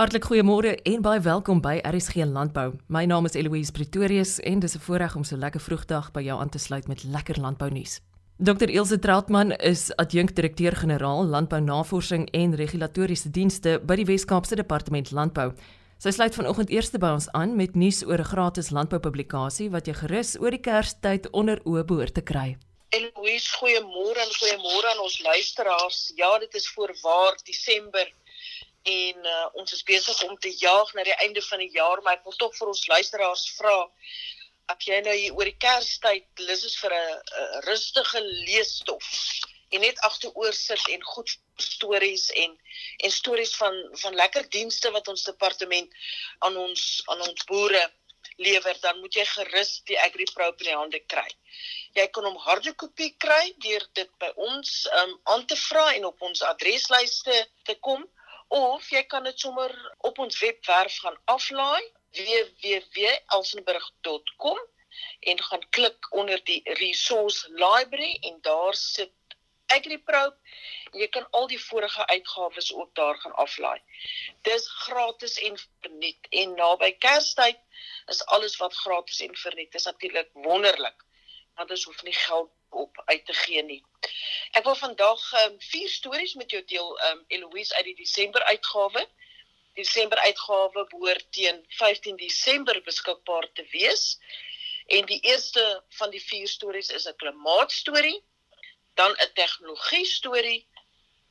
Hartlik goeiemôre en baie welkom by RSG Landbou. My naam is Eloise Pretorius en dis 'n voorreg om so lekker vroegdag by jou aan te sluit met lekker landbounuus. Dr Ilse Trautmann is adjunkdirekteur-generaal Landbounavorsing en Regulatoriese Dienste by die Wes-Kaapse Departement Landbou. Sy sluit vanoggend eers by ons aan met nuus oor 'n gratis landboupublikasie wat jy gerus oor die Kerstyd onder oë behoort te kry. Eloise, goeiemôre en goeiemôre aan ons luisteraars. Ja, dit is voorwaar Desember en uh, ons is besig om te jaag na die einde van die jaar maar ek wil tog vir ons luisteraars vra as jy nou oor die Kerstyd lus is vir 'n rustige leesstof en net agteroor sit en goed stories en en stories van van lekker dienste wat ons departement aan ons aan ons boere lewer dan moet jy gerus die AgriPro in die hande kry. Jy kan hom harde kopie kry deur dit by ons um, aan te vra en op ons adreslyste te kom of jy kan dit sommer op ons webwerf gaan aflaai www.elsenburg.com en gaan klik onder die resource library en daar sit AgriPro en jy kan al die vorige uitgawes ook daar gaan aflaai. Dis gratis en verniet en naby Kerstyd is alles wat gratis en verniet. Dis natuurlik wonderlik. Ons hoef nie geld op uit te gee nie. Ek wil vandag um, vier stories met jou deel um Eloise uit die Desember uitgawe. Desember uitgawe behoort teen 15 Desember beskikbaar te wees. En die eerste van die vier stories is 'n klimaatstorie, dan 'n tegnologie storie,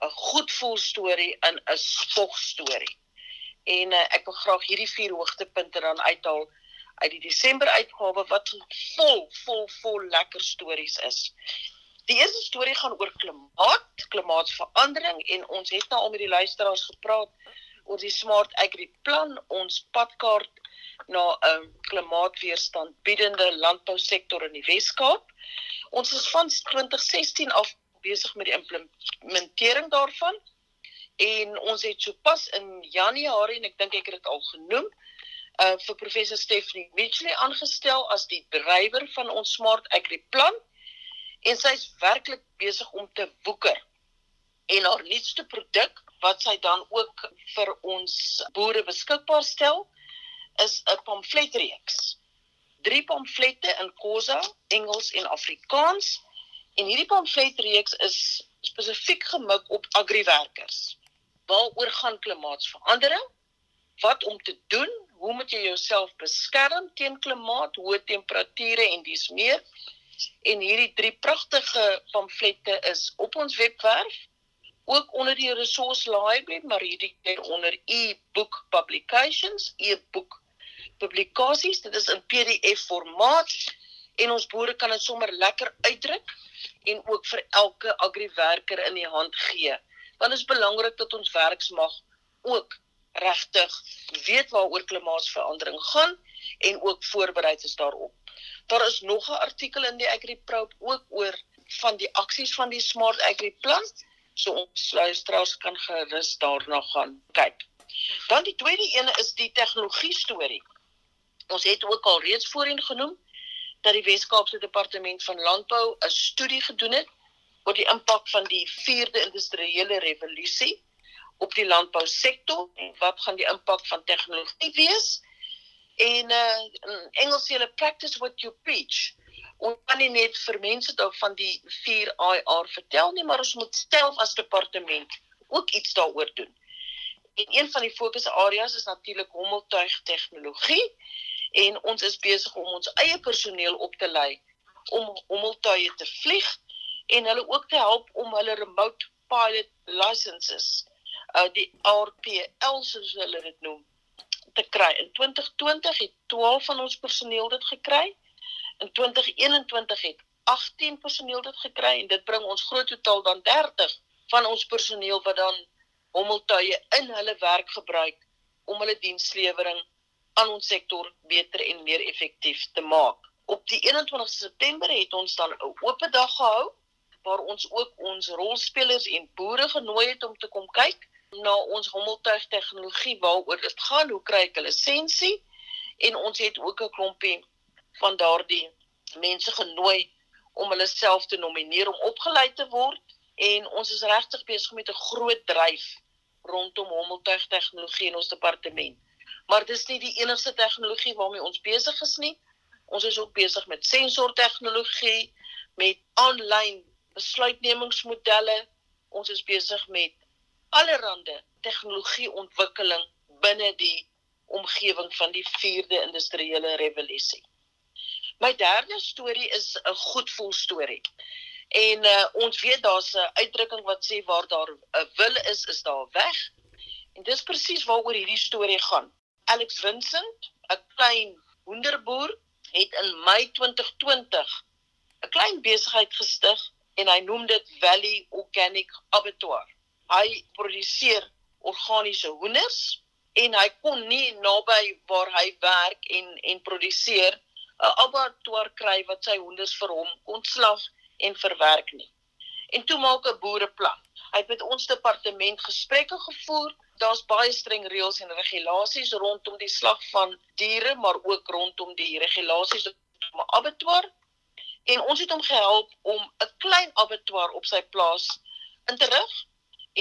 'n goedvoel storie en 'n spog storie. En uh, ek wil graag hierdie vier hoogtepunte dan uithaal uit die Desember uitgawe wat vol vol vol lekker stories is. Die eerste storie gaan oor klimaat, klimaatsverandering en ons het nou al met die luisteraars gepraat oor die Smart Agri plan, ons padkaart na 'n klimaatweerstand biedende landbousektor in die Wes-Kaap. Ons is van 2016 af besig met die implementering daarvan en ons het sopas in Januarie en ek dink ek het dit al genoem uh vir professor Stephanie Mitchell aangestel as die drywer van ons Smart Agri plan en sy is werklik besig om te woeker. En haar nuutste produk wat sy dan ook vir ons boere beskikbaar stel, is 'n pamfletreeks. Drie pamflette in Khoza, Engels en Afrikaans. En hierdie pamfletreeks is spesifiek gemik op agriwerkers. Waaroor gaan klimaatsverandering? Wat om te doen? Hoe moet jy jouself beskerm teen klimaat, hoë temperature en dis meer? en hierdie drie pragtige pamflette is op ons webwerf ook onder die resource library maar hierdie keer onder e-book publications e-book publikasies dit is in PDF formaat en ons boere kan dit sommer lekker uitdruk en ook vir elke agriwerker in die hand gee want dit is belangrik dat ons werksmag ook regtig weet waaroor klimaatsverandering gaan en ook voorbereid is daarop Daar is nog 'n artikel in die AgriPro ook oor van die aksies van die Smart Agri plan. So ons luisteraars kan gerus daarna gaan kyk. Dan die tweede ene is die tegnologie storie. Ons het ook al reeds voorheen genoem dat die Wes-Kaapse Departement van Landbou 'n studie gedoen het oor die impak van die 4de industriële revolusie op die landbousektor en wat gaan die impak van tegnologie wees? En uh in Engels sê hulle practice what you preach. Ons kan nie net vir mense daar van die 4 IR vertel nie, maar ons moet self as departement ook iets daaroor doen. En een van die fokusareas is natuurlik hommeltuig tegnologie en ons is besig om ons eie personeel op te lei om hommeltuie te vlieg en hulle ook te help om hulle remote pilot licenses uh die RPL soos hulle dit noem te kry. In 2020 het 12 van ons personeel dit gekry. In 2021 het 18 personeel dit gekry en dit bring ons groot totaal dan 30 van ons personeel wat dan hommeltuie in hulle werk gebruik om hulle dienslewering aan ons sektor beter en meer effektief te maak. Op die 21 September het ons dan 'n oop dag gehou waar ons ook ons rolspelers en boere genooi het om te kom kyk na ons hommeltuig tegnologie waaroor dit gaan, hoe kry ek 'n lisensie? En ons het ook 'n klompie van daardie mense genooi om hulle self te nomineer om opgelei te word en ons is regtig besig met 'n groot dryf rondom hommeltuig tegnologie in ons departement. Maar dis nie die enigste tegnologie waarmee ons besig is nie. Ons is ook besig met sensortegnologie, met aanlyn besluitnemingsmodelle. Ons is besig met allerlei tegnologieontwikkeling binne die omgewing van die 4de industriële revolusie. My derde storie is 'n goedvoel storie. En uh, ons weet daar's 'n uitdrukking wat sê waar daar 'n wil is, is daar weg. En dis presies waaroor hierdie storie gaan. Alex Vincent, 'n klein hoenderboer, het in Mei 2020 'n klein besigheid gestig en hy noem dit Valley Organic Abattoir. Hy produseer organiese hoenders en hy kon nie naby waar hy werk en en produseer 'n abattoir kry wat sy hoenders vir hom kon slag en verwerk nie. En toe maak 'n boereplan. Hy het met ons departement gesprekke gevoer. Daar's baie streng reëls en regulasies rondom die slag van diere, maar ook rondom die regulasies rondom 'n abattoir. En ons het hom gehelp om 'n klein abattoir op sy plaas in te rig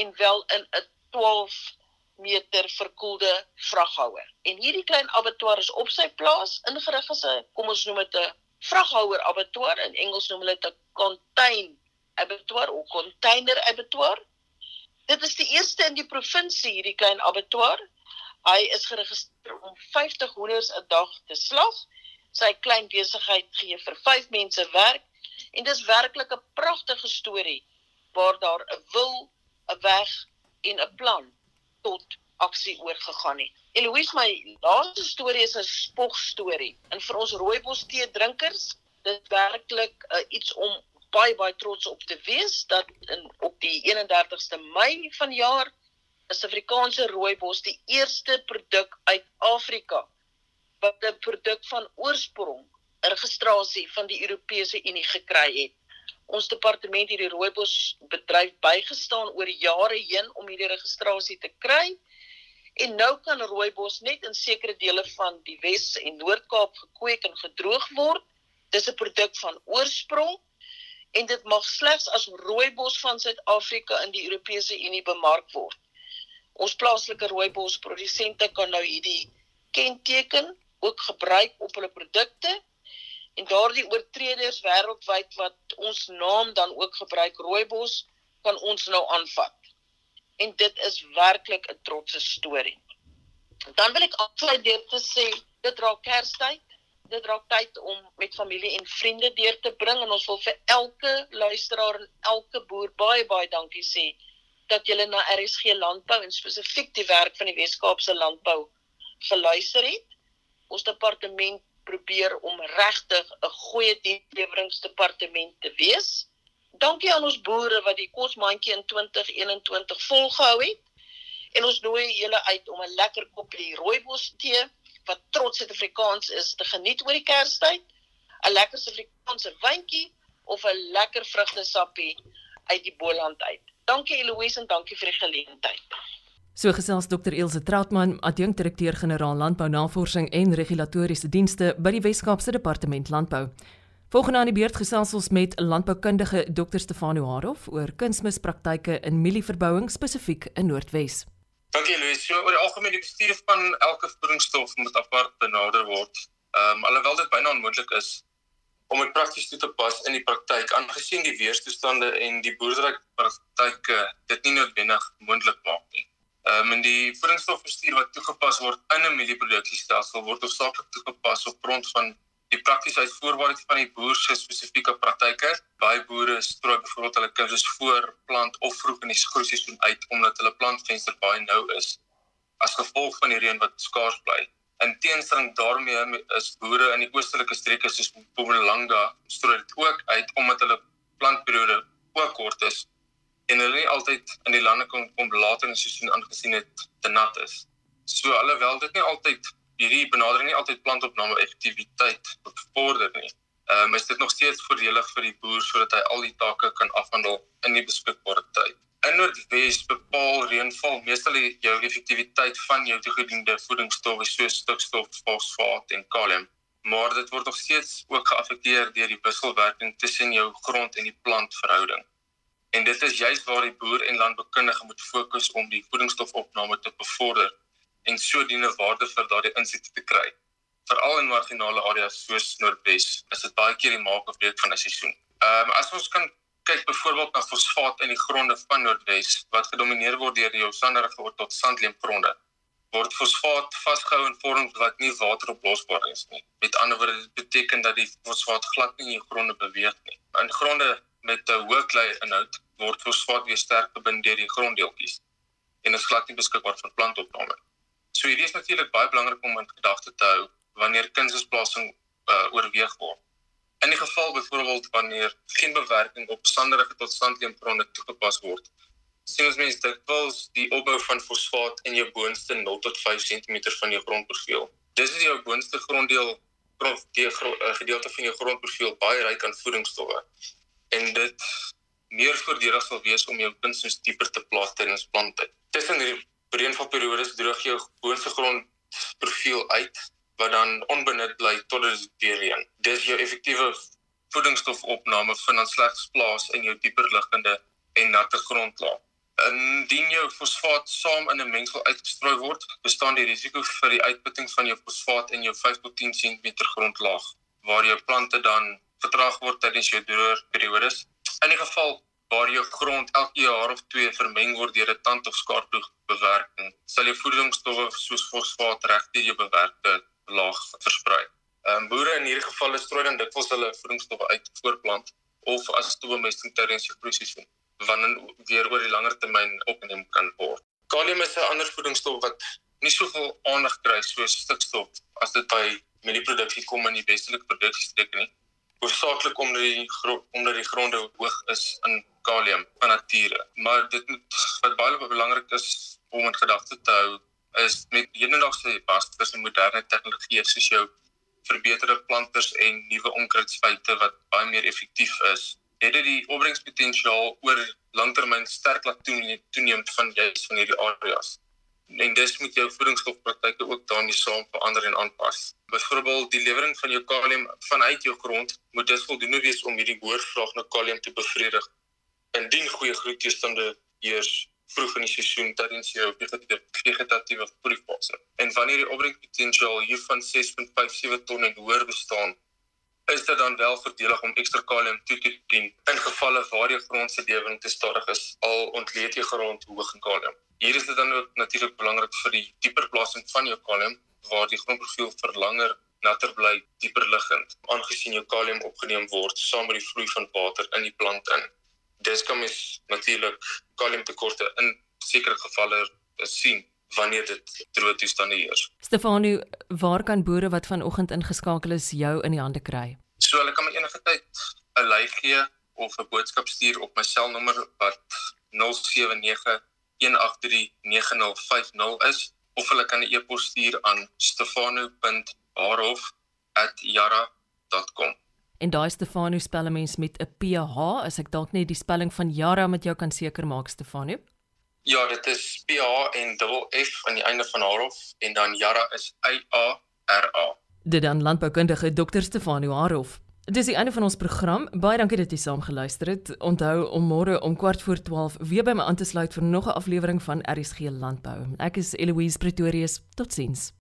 en wel in 'n 12 meter verkoelde vraghouer. En hierdie klein abattoir is op sy plaas ingerig as 'n kom ons noem dit 'n vraghouer abattoir in Engels noem hulle dit 'n contain abattoir of container abattoir. Dit is die eerste in die provinsie hierdie klein abattoir. Hy is geregistreer om 50 hoenders 'n dag te slag sy klein besigheid gee vir 5 mense werk en dis werklik 'n pragtige storie waar daar 'n wil, 'n weg en 'n plan tot aksie oorgegaan het. Eloise my laaste storie is 'n spog storie. En vir ons rooibos tee drinkers, dit werklik uh, iets om baie baie trots op te wees dat in op die 31ste Mei vanjaar is Afrikaanse rooibos die eerste produk uit Afrika wat 'n produk van oorsprong registrasie van die Europese Unie gekry het. Ons departement het die rooibos bedryf bygestaan oor jare heen om hierdie registrasie te kry. En nou kan rooibos net in sekere dele van die Wes en Noord-Kaap gekweek en gedroog word. Dis 'n produk van oorsprong en dit mag slegs as rooibos van Suid-Afrika in die Europese Unie bemark word. Ons plaaslike rooibosprodusente kan nou hierdie kenteken ook gebruik op hulle produkte en daardie oortreders wêreldwyd wat ons naam dan ook gebruik rooibos kan ons nou aanvat. En dit is werklik 'n trotse storie. Dan wil ek afsluit deur te sê dit raak Kerstyd. Dit raak tyd om met familie en vriende deur te bring en ons wil vir elke luisteraar en elke boer baie baie dankie sê dat julle na RSG landbou en spesifiek die werk van die Wes-Kaapse landbou geluister het ons departement probeer om regtig 'n goeie diensleweringdepartement te wees. Dankie aan ons boere wat die kosmandjie in 2021 volgehou het. En ons nooi julle uit om 'n lekker koppie rooibos tee wat trots Suid-Afrikaans is te geniet oor die Kerstyd, 'n lekker Suid-Afrikaanse wyntjie of 'n lekker vrugtesappie uit die Boland uit. Dankie Eloise en dankie vir die geleentheid. So gesels Dr Elsje Trautmann, adjunkdirekteur-generaal Landbounavorsing en Regulatoriese Dienste by die Wes-Kaapse Departement Landbou. Volgende aan die beurt gesels ons met landboukundige Dr Stefano Harof oor kunsmispraktyke in mielieverbouing spesifiek in Noordwes. Dankie Louis. So oor die algemeen die bestuur van elke voedingsstof moet apart benader word. Ehm um, alhoewel dit byna onmoontlik is om dit prakties toe te pas in die praktyk aangesien die weerstoestande en die boerderypraktyke dit nie noodwendig moontlik maak nie. Ehm um, en die voedingsstofbestuur wat toegepas word in 'n mielieproduksiestelsel word hoofsaaklik toegepas op grond van die praktiese uitvoerbaarheid van die boer se spesifieke praktyke. Baie boere strooi byvoorbeeld hulle kursus voor plant of vroeg in die groeiseisoen uit omdat hulle plantvenster baie nou is as gevolg van die reën wat skaars bly. In teenstelling daarmee is boere in die oostelike streke soos Mpumalanga strooi dit ook uit omdat hulle plantperiode ook kort is en hulle nie altyd in die lande kon kom later in die seisoen aangesien het te nat is. So alhoewel dit nie altyd hierdie benadering nie altyd plantopname effektiwiteit bevorder nie. Ehm um, is dit nog steeds voordelig vir die boer sodat hy al die take kan afhandel in die beskikbare tyd. In Noordwes bepaal reënval meestal jou effektiwiteit van jou toegediende voedingsstowwe soos stikstof, fosfaat en kalium, maar dit word nog steeds ook geaffekteer deur die wisselwerking tussen jou grond en die plantverhouding. En dit is juist waar die boer en landboukundige moet fokus om die voedingsstofopname te bevorder en sodoende waarde vir daardie insekte te kry. Veral in marginale areas soos Noordwes is dit baie keer die maak of breek van 'n seisoen. Ehm um, as ons kan kyk byvoorbeeld na fosfaat in die gronde van Noordwes wat gedomeineer word deur die sanderige tot sandleemgronde word fosfaat vasgehou in vorms wat nie wateroplosbaar is nie. Met ander woorde, beteken dat die fosfaat glad nie in die gronde beweeg nie. In gronde met 'n hoë klei-inhoud word fosfaat weer sterk gebind deur die gronddeeltjies en is glad nie beskikbaar vir plantopname. So hierdie is natuurlik baie belangrik om in gedagte te hou wanneer kunsisplasing uh, oorweeg word. In die geval byvoorbeeld wanneer geen bewerking op sanderige tot sandleemgronde toegepas word, sien ons mense dikwels die opbou van fosfaat in jou boonste 0 tot 5 cm van jou grondprofiel. Dis is jou boonste gronddeel prof die eh, gedeelte van jou grondprofiel baie ryk aan voedingsstowwe. En dit meer voordelig sal wees om jou kunsmis dieper te plaas tydens plante. Tussen hierdie reënvalperiodes droog jou boonste grondprofiel uit wat dan onbenut bly tot dit weer reën. Dis jou effektiewe voedingsstofopname vind dan slegs plaas in jou dieper liggende en natte grondlaag. Indien jou fosfaat saam in 'n mengsel uitgestrooi word, bestaan die risiko vir die uitputting van jou fosfaat in jou 5 tot 10 cm grondlaag, waar jou plante dan vertraag word tydens jou droër periodes. In die geval waar jou grond elke jaar of twee vermeng word deur 'n tand of skaarploeg bewerking, sal jou voedingsstowwe soos fosfaat regdeur jou bewerkte laag versprei. Ehm um, boere in hierdie gevalle strooi dan dikwels hulle voedingsstowwe uit voorplant of as stowwemesting tydens die groeiseisoen wanneer weer oor die langer termyn opgeneem kan word. Kalium is 'n ander voedingsstof wat nie soveel aandag kry soos stikstof as dit by mielieproduksie kom in die westelike produksiestreek nie. Hoofsaaklik omdat die omdat die gronde hoog is in kalium van nature. Maar dit moet wat baie belangrik is om in gedagte te hou is met hedendaagse pasters en moderne tegnologie soos jou verbeterde planters en nuwe onkruidfeite wat baie meer effektief is het dit die opbrengspotensiaal oor langtermyn sterk laat toeneem van juis van hierdie areas. En dis moet jou voedingsstofpraktyke ook daarmee saam verander en aanpas. Byvoorbeeld die lewering van jou kalium vanuit jou grond moet dus voldoende wees om hierdie hoë vraag na kalium te bevredig. Indien goeie groeitoestande heers vroeg in die seisoen tydens jou vegetatiewe groeifase. En wanneer die opbrengspotensiaal hiervan 6.57 ton en hoër bestaan, is dit dan wel voordelig om ekstra kalium toe te dien in gevalle waar jou grond se lewering te stadig is al ontleed jy grond hoog in kalium. Hier is dit dan ook natuurlik belangrik vir die dieper plasing van jou kalium waar die grondprofiel vir langer natter bly dieper liggend aangesien jou kalium opgeneem word saam met die vloei van water in die plant in. Dis kan mens natuurlik kaliumtekorte in sekere gevalle sien wanneer dit droë toestande heers. Stefano, waar kan boere wat vanoggend ingeskakel is jou in die hande kry? So hulle kan my enige tyd 'n lei gee of 'n boodskap stuur op my selnommer wat 0791839050 is of hulle kan 'n e-pos stuur aan stefano.haarhof@yara.com. En daai Stefano spel mens met 'n PH, as ek dalk net die spelling van Yara met jou kan seker maak Stefano. Ja, dit is P H en dubbel F aan die einde van Harof en dan Jara is Y A R A. Dit dan landboukundige Dr. Stefano Harof. Dis die einde van ons program. Baie dankie dat jy saam geluister het. Onthou om môre om kwart voor 12 weer by my aan te sluit vir nog 'n aflewering van RSG Landbou. Ek is Eloise Pretorius. Totsiens.